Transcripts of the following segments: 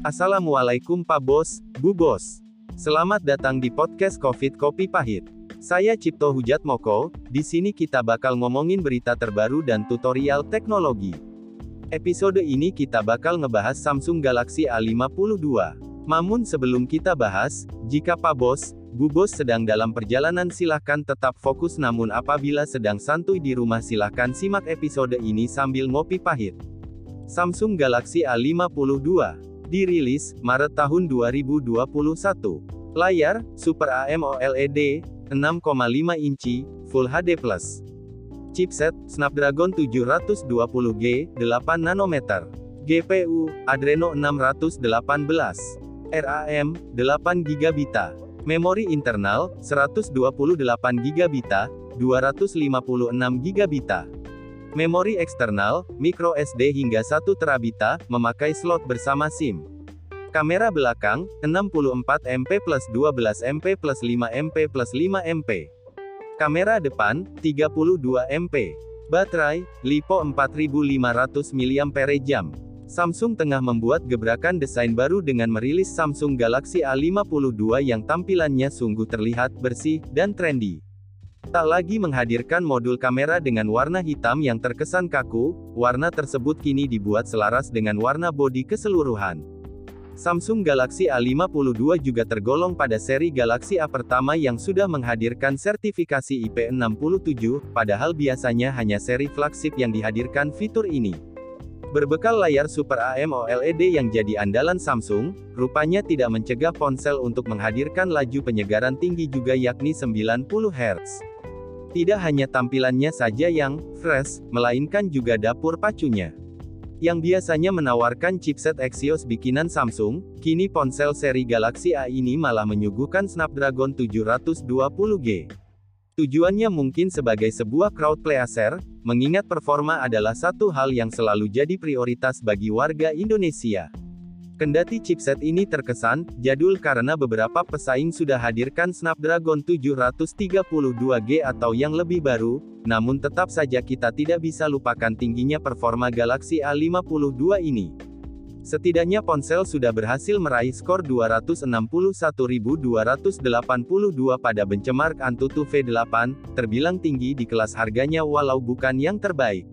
Assalamualaikum Pak Bos, Bu Bos. Selamat datang di podcast Covid Kopi Pahit. Saya Cipto Hujat Moko, di sini kita bakal ngomongin berita terbaru dan tutorial teknologi. Episode ini kita bakal ngebahas Samsung Galaxy A52. Namun sebelum kita bahas, jika Pak Bos, Bu Bos sedang dalam perjalanan silahkan tetap fokus namun apabila sedang santuy di rumah silahkan simak episode ini sambil ngopi pahit. Samsung Galaxy A52 dirilis Maret tahun 2021. Layar Super AMOLED 6,5 inci Full HD+. Chipset Snapdragon 720G 8 nanometer. GPU Adreno 618. RAM 8 GB. Memori internal 128 GB, 256 GB. Memori eksternal, micro SD hingga 1 terabita, memakai slot bersama SIM. Kamera belakang, 64 MP plus 12 MP plus 5 MP plus 5 MP. Kamera depan, 32 MP. Baterai, LiPo 4500 mAh. Samsung tengah membuat gebrakan desain baru dengan merilis Samsung Galaxy A52 yang tampilannya sungguh terlihat bersih dan trendy. Tak lagi menghadirkan modul kamera dengan warna hitam yang terkesan kaku, warna tersebut kini dibuat selaras dengan warna bodi keseluruhan. Samsung Galaxy A52 juga tergolong pada seri Galaxy A pertama yang sudah menghadirkan sertifikasi IP67, padahal biasanya hanya seri flagship yang dihadirkan fitur ini. Berbekal layar Super AMOLED yang jadi andalan Samsung, rupanya tidak mencegah ponsel untuk menghadirkan laju penyegaran tinggi juga yakni 90 Hz. Tidak hanya tampilannya saja yang fresh, melainkan juga dapur pacunya. Yang biasanya menawarkan chipset Exynos bikinan Samsung, kini ponsel seri Galaxy A ini malah menyuguhkan Snapdragon 720G. Tujuannya mungkin sebagai sebuah crowd pleaser, mengingat performa adalah satu hal yang selalu jadi prioritas bagi warga Indonesia. Kendati chipset ini terkesan jadul karena beberapa pesaing sudah hadirkan Snapdragon 732G atau yang lebih baru, namun tetap saja kita tidak bisa lupakan tingginya performa Galaxy A52 ini. Setidaknya ponsel sudah berhasil meraih skor 261.282 pada benchmark Antutu V8, terbilang tinggi di kelas harganya walau bukan yang terbaik.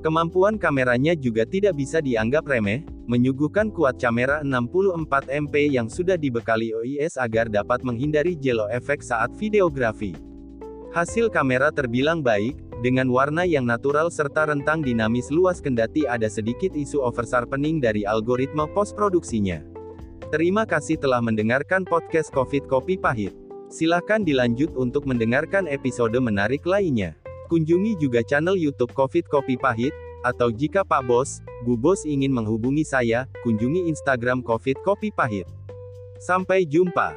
Kemampuan kameranya juga tidak bisa dianggap remeh, menyuguhkan kuat kamera 64 MP yang sudah dibekali OIS agar dapat menghindari jello efek saat videografi. Hasil kamera terbilang baik, dengan warna yang natural serta rentang dinamis luas kendati ada sedikit isu oversharpening dari algoritma post-produksinya. Terima kasih telah mendengarkan podcast COVID Kopi Pahit. Silahkan dilanjut untuk mendengarkan episode menarik lainnya. Kunjungi juga channel YouTube COVID Kopi Pahit, atau jika Pak Bos, Bu Bos ingin menghubungi saya, kunjungi Instagram Covid Kopi Pahit. Sampai jumpa.